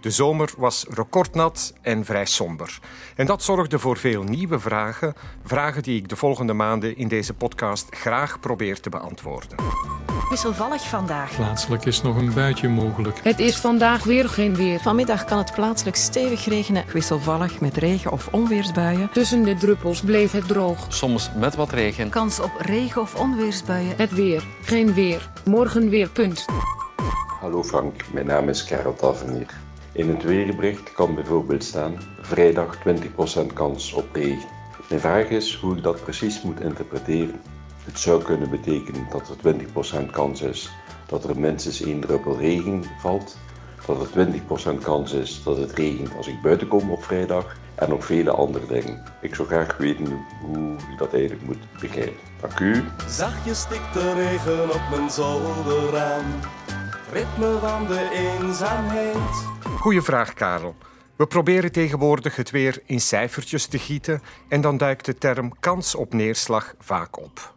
De zomer was recordnat en vrij somber. En dat zorgde voor veel nieuwe vragen, vragen die ik de volgende maanden in deze podcast graag probeer te beantwoorden. Wisselvallig vandaag. Plaatselijk is nog een buitje mogelijk. Het is vandaag weer geen weer. Vanmiddag kan het plaatselijk stevig regenen. Wisselvallig met regen- of onweersbuien. Tussen de druppels bleef het droog. Soms met wat regen. Kans op regen- of onweersbuien. Het weer, geen weer. Morgen weer, punt. Hallo Frank, mijn naam is Karel Tavernier. In het weerbericht kan bijvoorbeeld staan vrijdag 20% kans op regen. Mijn vraag is hoe ik dat precies moet interpreteren. Het zou kunnen betekenen dat er 20% kans is dat er minstens één druppel regen valt, dat er 20% kans is dat het regent als ik buiten kom op vrijdag en nog vele andere dingen. Ik zou graag weten hoe ik dat eigenlijk moet begrijpen. Dank. Zachtjes stikt de regen op mijn zolderraam. Ritme van de eenzaamheid. Goeie vraag, Karel. We proberen tegenwoordig het weer in cijfertjes te gieten en dan duikt de term kans op neerslag vaak op.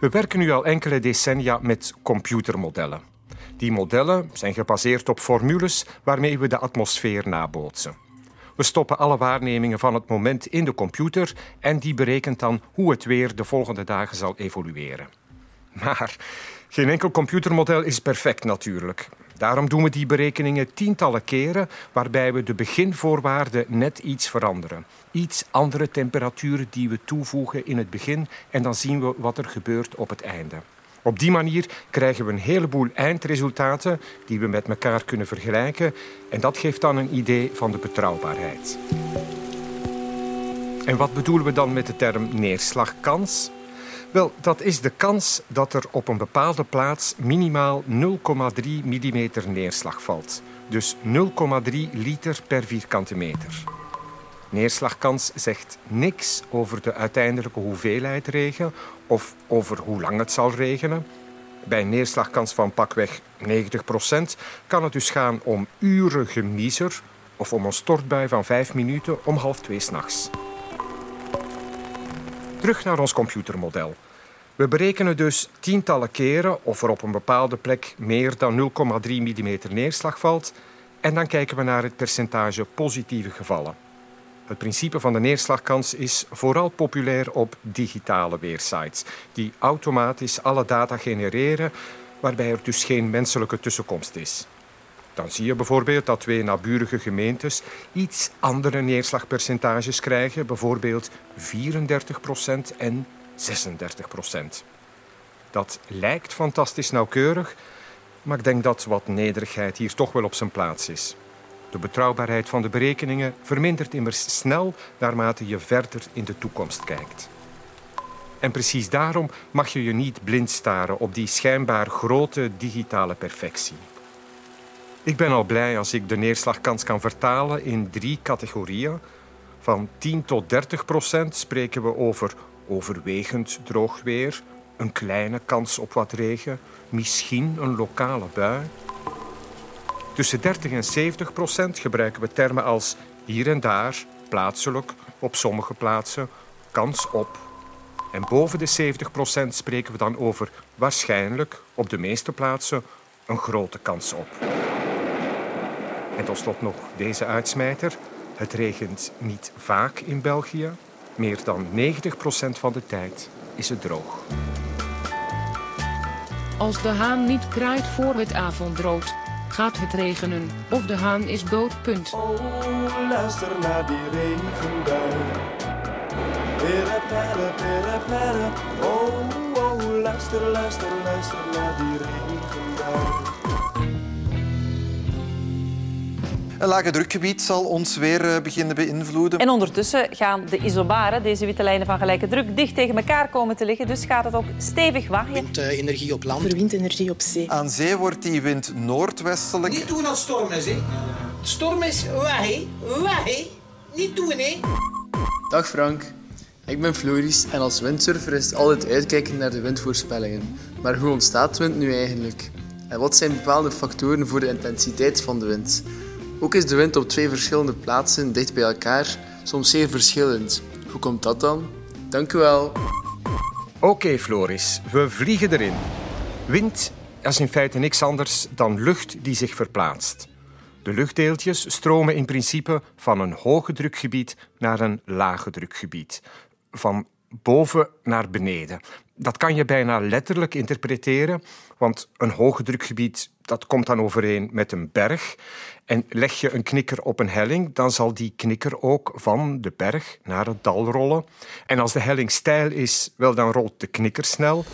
We werken nu al enkele decennia met computermodellen. Die modellen zijn gebaseerd op formules waarmee we de atmosfeer nabootsen. We stoppen alle waarnemingen van het moment in de computer en die berekent dan hoe het weer de volgende dagen zal evolueren. Maar geen enkel computermodel is perfect natuurlijk. Daarom doen we die berekeningen tientallen keren, waarbij we de beginvoorwaarden net iets veranderen. Iets andere temperaturen die we toevoegen in het begin en dan zien we wat er gebeurt op het einde. Op die manier krijgen we een heleboel eindresultaten die we met elkaar kunnen vergelijken en dat geeft dan een idee van de betrouwbaarheid. En wat bedoelen we dan met de term neerslagkans? Wel, dat is de kans dat er op een bepaalde plaats minimaal 0,3 mm neerslag valt. Dus 0,3 liter per vierkante meter. Neerslagkans zegt niks over de uiteindelijke hoeveelheid regen of over hoe lang het zal regenen. Bij een neerslagkans van pakweg 90% kan het dus gaan om uren gemiezer of om een stortbui van 5 minuten om half twee s'nachts. Terug naar ons computermodel. We berekenen dus tientallen keren of er op een bepaalde plek meer dan 0,3 mm neerslag valt en dan kijken we naar het percentage positieve gevallen. Het principe van de neerslagkans is vooral populair op digitale weersites, die automatisch alle data genereren, waarbij er dus geen menselijke tussenkomst is. Dan zie je bijvoorbeeld dat twee naburige gemeentes iets andere neerslagpercentages krijgen, bijvoorbeeld 34% en 36% Dat lijkt fantastisch nauwkeurig, maar ik denk dat wat nederigheid hier toch wel op zijn plaats is. De betrouwbaarheid van de berekeningen vermindert immers snel naarmate je verder in de toekomst kijkt. En precies daarom mag je je niet blind staren op die schijnbaar grote digitale perfectie. Ik ben al blij als ik de neerslagkans kan vertalen in drie categorieën. Van 10 tot 30 procent spreken we over overwegend droog weer, een kleine kans op wat regen, misschien een lokale bui. Tussen 30 en 70 procent gebruiken we termen als hier en daar, plaatselijk, op sommige plaatsen, kans op. En boven de 70 procent spreken we dan over waarschijnlijk, op de meeste plaatsen, een grote kans op. En tot slot nog deze uitsmijter. Het regent niet vaak in België. Meer dan 90% van de tijd is het droog. Als de haan niet kraait voor het avondrood, gaat het regenen of de haan is dood, punt. Oh, luister naar die regenbui. Pere, pere, pere, pere. Oh, oh, luister, luister, luister naar die regenbui. Een lage drukgebied zal ons weer eh, beginnen beïnvloeden. En ondertussen gaan de isobaren, deze witte lijnen van gelijke druk, dicht tegen elkaar komen te liggen. Dus gaat het ook stevig waaien. Windenergie op land. Windenergie op zee. Aan zee wordt die wind noordwestelijk. Niet doen als storm is, hè. Storm is wij, wij. niet doen, hè? Dag Frank. Ik ben Floris en als windsurfer is het altijd uitkijken naar de windvoorspellingen. Maar hoe ontstaat wind nu eigenlijk? En wat zijn bepaalde factoren voor de intensiteit van de wind? Ook is de wind op twee verschillende plaatsen dicht bij elkaar soms zeer verschillend. Hoe komt dat dan? Dank u wel. Oké, Floris, we vliegen erin. Wind is in feite niks anders dan lucht die zich verplaatst. De luchtdeeltjes stromen in principe van een hoge drukgebied naar een lage drukgebied. Van boven naar beneden. Dat kan je bijna letterlijk interpreteren, want een hoge drukgebied dat komt dan overeen met een berg. En leg je een knikker op een helling, dan zal die knikker ook van de berg naar het dal rollen. En als de helling steil is, wel dan rolt de knikker snel.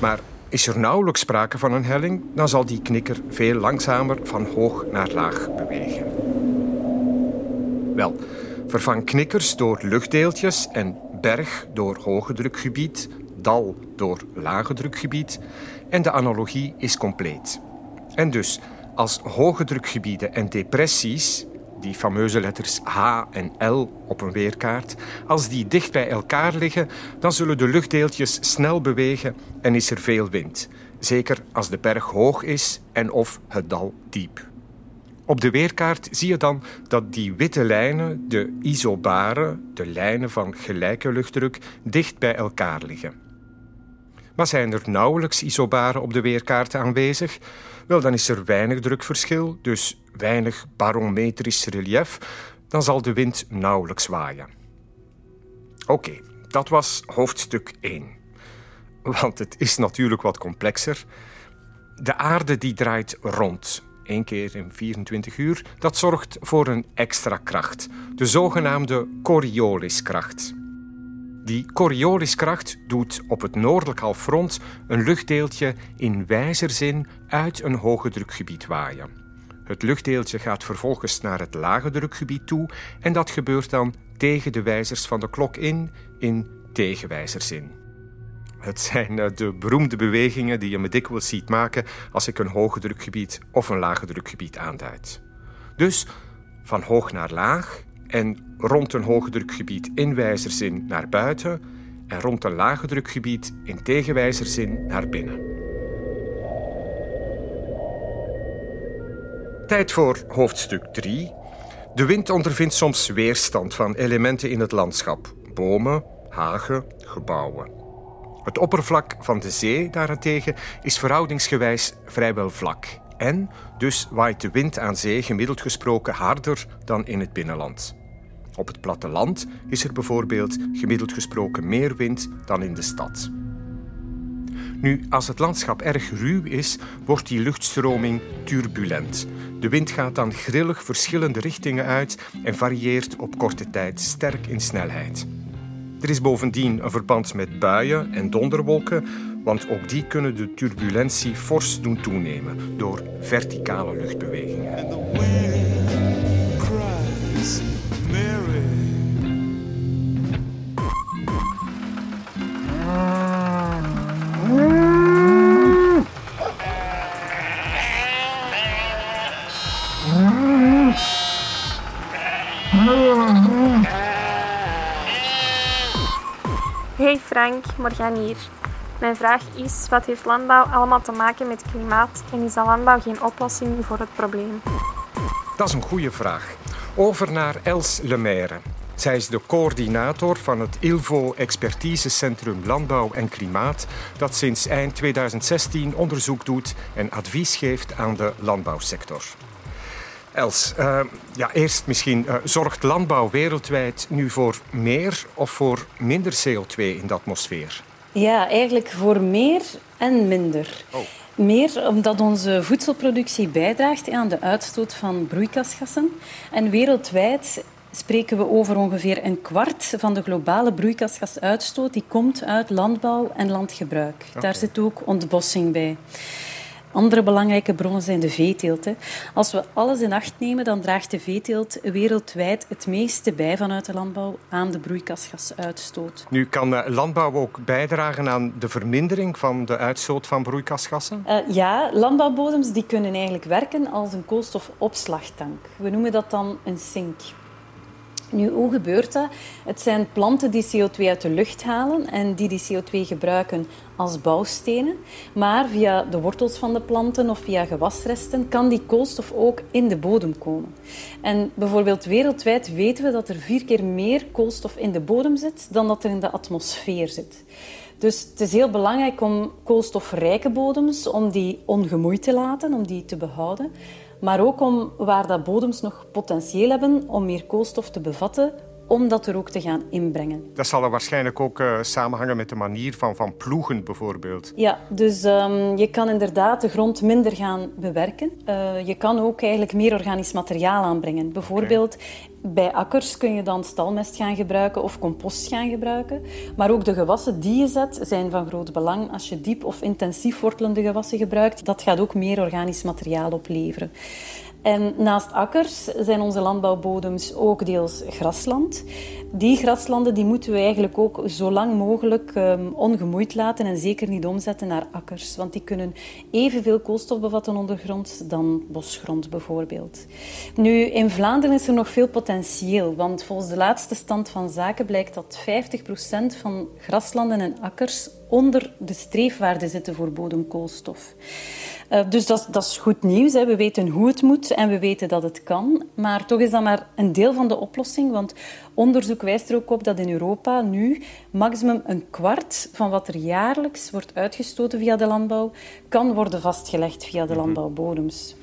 Maar is er nauwelijks sprake van een helling, dan zal die knikker veel langzamer van hoog naar laag bewegen. Wel, vervang knikkers door luchtdeeltjes en berg door hoge drukgebied, dal door lage drukgebied en de analogie is compleet. En dus, als hoge drukgebieden en depressies, die fameuze letters H en L op een weerkaart, als die dicht bij elkaar liggen, dan zullen de luchtdeeltjes snel bewegen en is er veel wind. Zeker als de berg hoog is en of het dal diep. Op de weerkaart zie je dan dat die witte lijnen, de isobaren, de lijnen van gelijke luchtdruk, dicht bij elkaar liggen. Maar zijn er nauwelijks isobaren op de weerkaart aanwezig? Wel, dan is er weinig drukverschil, dus weinig barometrisch relief. Dan zal de wind nauwelijks waaien. Oké, dat was hoofdstuk 1. Want het is natuurlijk wat complexer. De aarde die draait rond, één keer in 24 uur. Dat zorgt voor een extra kracht, de zogenaamde Corioliskracht. Die Corioliskracht doet op het noordelijk halfrond een luchtdeeltje in wijzerzin uit een hoge drukgebied waaien. Het luchtdeeltje gaat vervolgens naar het lage drukgebied toe en dat gebeurt dan tegen de wijzers van de klok in, in tegenwijzerzin. Het zijn eh, de beroemde bewegingen die je me dikwijls ziet maken als ik een hoge drukgebied of een lage drukgebied aanduid. Dus van hoog naar laag en rond een hoge drukgebied in wijzerzin naar buiten en rond een lage drukgebied in tegenwijzerzin naar binnen. Tijd voor hoofdstuk 3. De wind ondervindt soms weerstand van elementen in het landschap: bomen, hagen, gebouwen. Het oppervlak van de zee daarentegen is verhoudingsgewijs vrijwel vlak. En dus waait de wind aan zee gemiddeld gesproken harder dan in het binnenland. Op het platteland is er bijvoorbeeld gemiddeld gesproken meer wind dan in de stad. Nu, als het landschap erg ruw is, wordt die luchtstroming turbulent. De wind gaat dan grillig verschillende richtingen uit en varieert op korte tijd sterk in snelheid. Er is bovendien een verband met buien en donderwolken, want ook die kunnen de turbulentie fors doen toenemen door verticale luchtbewegingen. Hey Frank, Morgan hier. Mijn vraag is, wat heeft landbouw allemaal te maken met klimaat en is de landbouw geen oplossing voor het probleem? Dat is een goede vraag. Over naar Els Lemaire. Zij is de coördinator van het ILVO Expertisecentrum Landbouw en Klimaat, dat sinds eind 2016 onderzoek doet en advies geeft aan de landbouwsector. Els, uh, ja, eerst misschien, uh, zorgt landbouw wereldwijd nu voor meer of voor minder CO2 in de atmosfeer? Ja, eigenlijk voor meer en minder. Oh. Meer omdat onze voedselproductie bijdraagt aan de uitstoot van broeikasgassen. En wereldwijd spreken we over ongeveer een kwart van de globale broeikasgasuitstoot die komt uit landbouw en landgebruik. Okay. Daar zit ook ontbossing bij. Andere belangrijke bronnen zijn de veeteelt. Als we alles in acht nemen, dan draagt de veeteelt wereldwijd het meeste bij vanuit de landbouw aan de broeikasgasuitstoot. Nu kan landbouw ook bijdragen aan de vermindering van de uitstoot van broeikasgassen? Uh, ja, landbouwbodems die kunnen eigenlijk werken als een koolstofopslagtank. We noemen dat dan een sink. Nu, hoe gebeurt dat? Het zijn planten die CO2 uit de lucht halen en die die CO2 gebruiken als bouwstenen. Maar via de wortels van de planten of via gewasresten kan die koolstof ook in de bodem komen. En bijvoorbeeld wereldwijd weten we dat er vier keer meer koolstof in de bodem zit dan dat er in de atmosfeer zit. Dus het is heel belangrijk om koolstofrijke bodems, om die ongemoeid te laten, om die te behouden. Maar ook om waar dat bodems nog potentieel hebben om meer koolstof te bevatten, om dat er ook te gaan inbrengen. Dat zal er waarschijnlijk ook uh, samenhangen met de manier van, van ploegen, bijvoorbeeld. Ja, dus um, je kan inderdaad de grond minder gaan bewerken. Uh, je kan ook eigenlijk meer organisch materiaal aanbrengen. Bijvoorbeeld bij akkers kun je dan stalmest gaan gebruiken of compost gaan gebruiken. Maar ook de gewassen die je zet zijn van groot belang. Als je diep of intensief wortelende gewassen gebruikt, dat gaat ook meer organisch materiaal opleveren. En naast akkers zijn onze landbouwbodems ook deels grasland. Die graslanden die moeten we eigenlijk ook zo lang mogelijk um, ongemoeid laten en zeker niet omzetten naar akkers. Want die kunnen evenveel koolstof bevatten ondergrond dan bosgrond bijvoorbeeld. Nu, in Vlaanderen is er nog veel potentieel. Want volgens de laatste stand van zaken blijkt dat 50% van graslanden en akkers onder de streefwaarde zitten voor bodemkoolstof. Uh, dus dat, dat, is goed nieuws. Hè. We weten hoe het moet en we weten dat het kan. Maar toch is dat maar een deel van de oplossing. Want onderzoek wijst er ook op dat in Europa nu maximum een kwart van wat er jaarlijks wordt uitgestoten via de landbouw, kan worden vastgelegd via de mhm. landbouwbodems.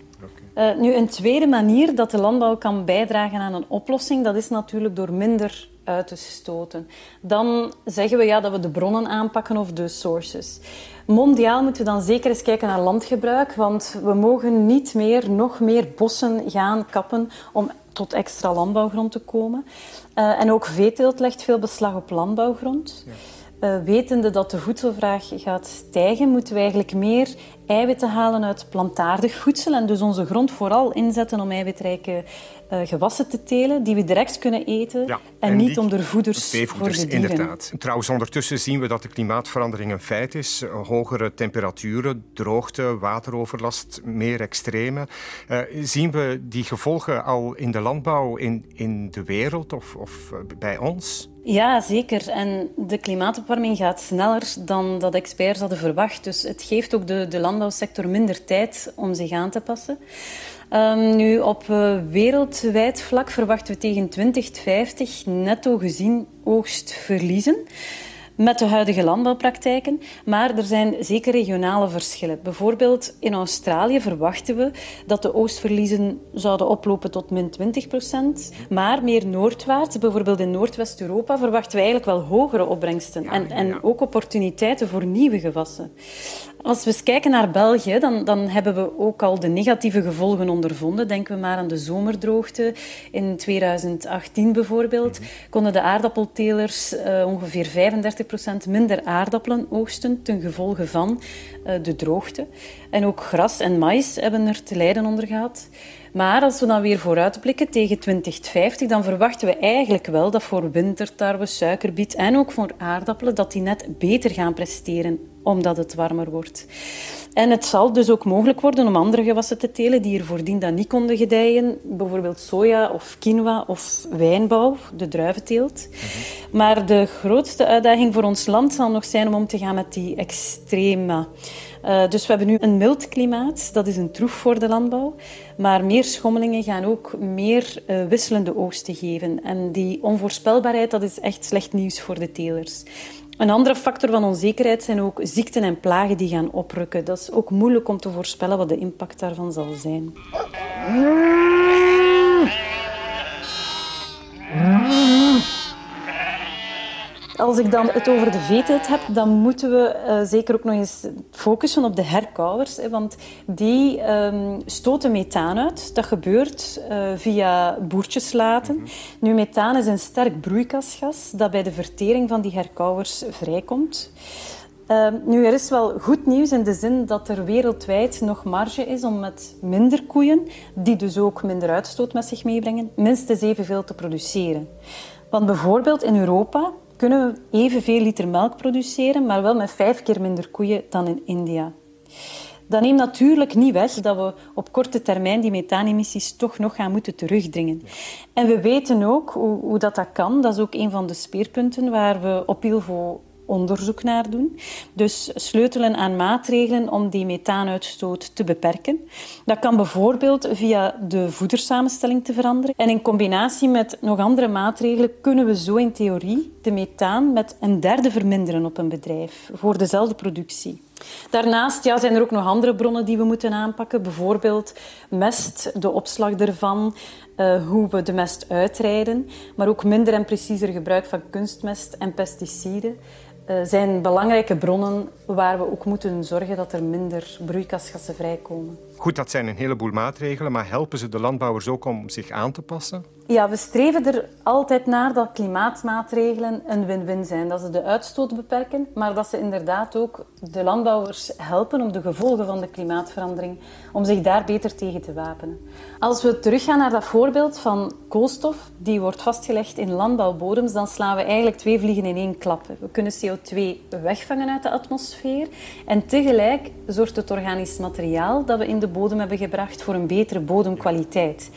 Uh, nu, een tweede manier dat de landbouw kan bijdragen aan een oplossing, dat is natuurlijk door minder uit te stoten. Dan zeggen we ja, dat we de bronnen aanpakken of de sources. Mondiaal moeten we dan zeker eens kijken naar landgebruik, want we mogen niet meer nog meer bossen gaan kappen om tot extra landbouwgrond te komen. Uh, en ook veeteelt legt veel beslag op landbouwgrond. Ja. Uh, wetende dat de voedselvraag gaat stijgen, moeten we eigenlijk meer eiwitten halen uit plantaardig voedsel en dus onze grond vooral inzetten om eiwitrijke uh, gewassen te telen die we direct kunnen eten ja, en, en, niet om er voeders voor de dieren. Inderdaad. Trouwens, ondertussen zien we dat de klimaatverandering een feit is. Hogere temperaturen, droogte, wateroverlast, meer extreme. Uh, zien we die gevolgen al in de landbouw in, in de wereld of, of bij ons? Ja, zeker. En de klimaatopwarming gaat sneller dan dat experts hadden verwacht. Dus het geeft ook de, de landbouwsector minder tijd om zich aan te passen. Um, nu, op uh, wereldwijd vlak verwachten we tegen 2050 netto gezien oogstverliezen met de huidige landbouwpraktijken. Maar er zijn zeker regionale verschillen. Bijvoorbeeld in Australië verwachten we dat de oogstverliezen zouden oplopen tot min 20 procent. Maar meer noordwaarts, bijvoorbeeld in Noordwest-Europa, verwachten we eigenlijk wel hogere opbrengsten. En, en ook opportuniteiten voor nieuwe gewassen. Als we eens kijken naar België, dan, dan, hebben we ook al de negatieve gevolgen ondervonden. Denken we maar aan de zomerdroogte. In 2018 bijvoorbeeld konden de aardappeltelers uh, ongeveer 35% minder aardappelen oogsten ten gevolge van uh, de droogte. En ook gras en mais hebben er te lijden onder gehad. Maar als we dan weer vooruitblikken tegen 2050, dan verwachten we eigenlijk wel dat voor wintertarwe, suikerbiet en ook voor aardappelen, dat die net beter gaan presteren omdat het warmer wordt. En het zal dus ook mogelijk worden om andere gewassen te telen die er voordien dan niet konden gedijen. Bijvoorbeeld soja of quinoa of wijnbouw, de druiventeelt. Mhm. Maar de grootste uitdaging voor ons land zal nog zijn om om te gaan met die extrema. Uh, dus we hebben nu een mild klimaat, dat is een troef voor de landbouw. Maar meer schommelingen gaan ook meer uh, wisselende oogsten geven. En die onvoorspelbaarheid, dat is echt slecht nieuws voor de telers. Een andere factor van onzekerheid zijn ook ziekten en plagen die gaan oprukken. Dat is ook moeilijk om te voorspellen wat de impact daarvan zal zijn. Als ik dan het over de veeteelt heb, dan moeten we uh, zeker ook nog eens focussen op de herkauwers. Hè, want die um, stoten methaan uit. Dat gebeurt uh, via boertjeslaten. Mm -hmm. Nu, methaan is een sterk broeikasgas dat bij de vertering van die herkauwers vrijkomt. Uh, nu, er is wel goed nieuws in de zin dat er wereldwijd nog marge is om met minder koeien, die dus ook minder uitstoot met zich meebrengen, minstens evenveel te produceren. Want bijvoorbeeld in Europa kunnen we evenveel liter melk produceren, maar wel met vijf keer minder koeien dan in India. Dat neemt natuurlijk niet weg dat we op korte termijn die methaanemissies toch nog gaan moeten terugdringen. En we weten ook hoe, hoe dat, dat kan. Dat is ook een van de speerpunten waar we op ILVO onderzoek naar doen. Dus sleutelen aan maatregelen om die methaanuitstoot te beperken. Dat kan bijvoorbeeld via de voedersamenstelling te veranderen. En in combinatie met nog andere maatregelen kunnen we zo in theorie de methaan met een derde verminderen op een bedrijf voor dezelfde productie. Daarnaast ja, zijn er ook nog andere bronnen die we moeten aanpakken. Bijvoorbeeld mest, de opslag ervan, uh, hoe we de mest uitrijden, maar ook minder en preciezer gebruik van kunstmest en pesticiden. Uh, zijn belangrijke bronnen waar we ook moeten zorgen dat er minder broeikasgassen vrijkomen. Goed, dat zijn een heleboel maatregelen, maar helpen ze de landbouwers ook om zich aan te passen? Ja, we streven er altijd naar dat klimaatmaatregelen een win-win zijn. Dat ze de uitstoot beperken, maar dat ze inderdaad ook de landbouwers helpen om de gevolgen van de klimaatverandering, om zich daar beter tegen te wapenen. Als we teruggaan naar dat voorbeeld van koolstof, die wordt vastgelegd in landbouwbodems, dan slaan we eigenlijk twee vliegen in één klap. We kunnen CO2 wegvangen uit de atmosfeer en tegelijk zorgt het organisch materiaal dat we in de bodem hebben gebracht voor een betere bodemkwaliteit.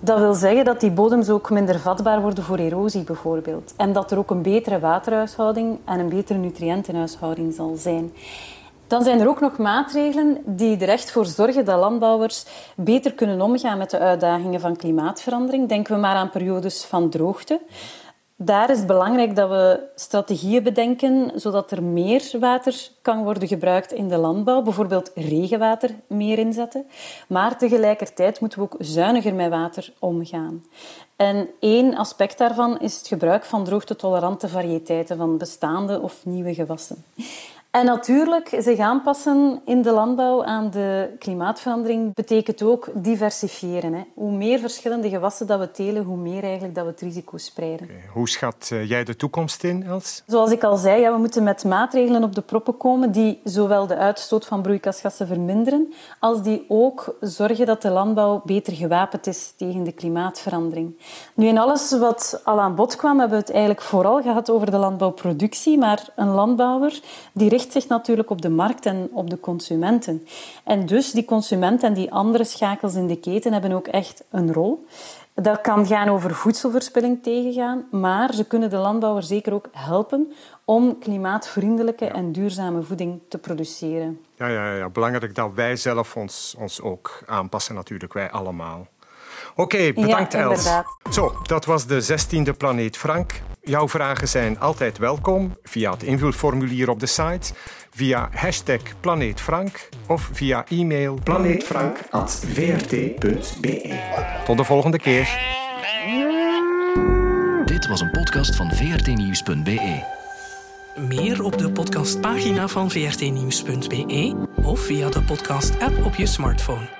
Dat wil zeggen dat die bodems ook minder vatbaar worden voor erosie bijvoorbeeld. En dat er ook een betere waterhuishouding en een betere nutriëntenhuishouding zal zijn. Dan zijn er ook nog maatregelen die er echt voor zorgen dat landbouwers beter kunnen omgaan met de uitdagingen van klimaatverandering. Denken we maar aan periodes van droogte. Daar is het belangrijk dat we strategieën bedenken zodat er meer water kan worden gebruikt in de landbouw. Bijvoorbeeld regenwater meer inzetten. Maar tegelijkertijd moeten we ook zuiniger met water omgaan. En één aspect daarvan is het gebruik van droogtetolerante variëteiten van bestaande of nieuwe gewassen. En natuurlijk, zich aanpassen in de landbouw aan de klimaatverandering betekent ook diversifiëren. Hè. Hoe meer verschillende gewassen dat we telen, hoe meer eigenlijk dat we het risico spreiden. Okay. Hoe schat eh, jij de toekomst in, Els? Zoals ik al zei, ja, we moeten met maatregelen op de proppen komen die zowel de uitstoot van broeikasgassen verminderen, als die ook zorgen dat de landbouw beter gewapend is tegen de klimaatverandering. Nu, in alles wat al aan bod kwam, hebben we het eigenlijk vooral gehad over de landbouwproductie, maar een landbouwer die richt zich natuurlijk op de markt en op de consumenten. En dus die consumenten en die andere schakels in de keten hebben ook echt een rol. Dat kan gaan over voedselverspilling tegengaan, maar ze kunnen de landbouwer zeker ook helpen om klimaatvriendelijke en duurzame voeding te produceren. Ja, ja, ja. belangrijk dat wij zelf ons, ons ook aanpassen, natuurlijk, wij allemaal. Oké, bedankt ja, Els. Zo, dat was de 16e Planeet Frank. Jouw vragen zijn altijd welkom via het invulformulier op de site, via hashtag planeetfrank of via e-mail planeetfrank.vrt.be. Tot de volgende keer. Dit was een podcast van vrtnieuws.be. Meer op de podcastpagina van vrtnieuws.be of via de podcast-app op je smartphone.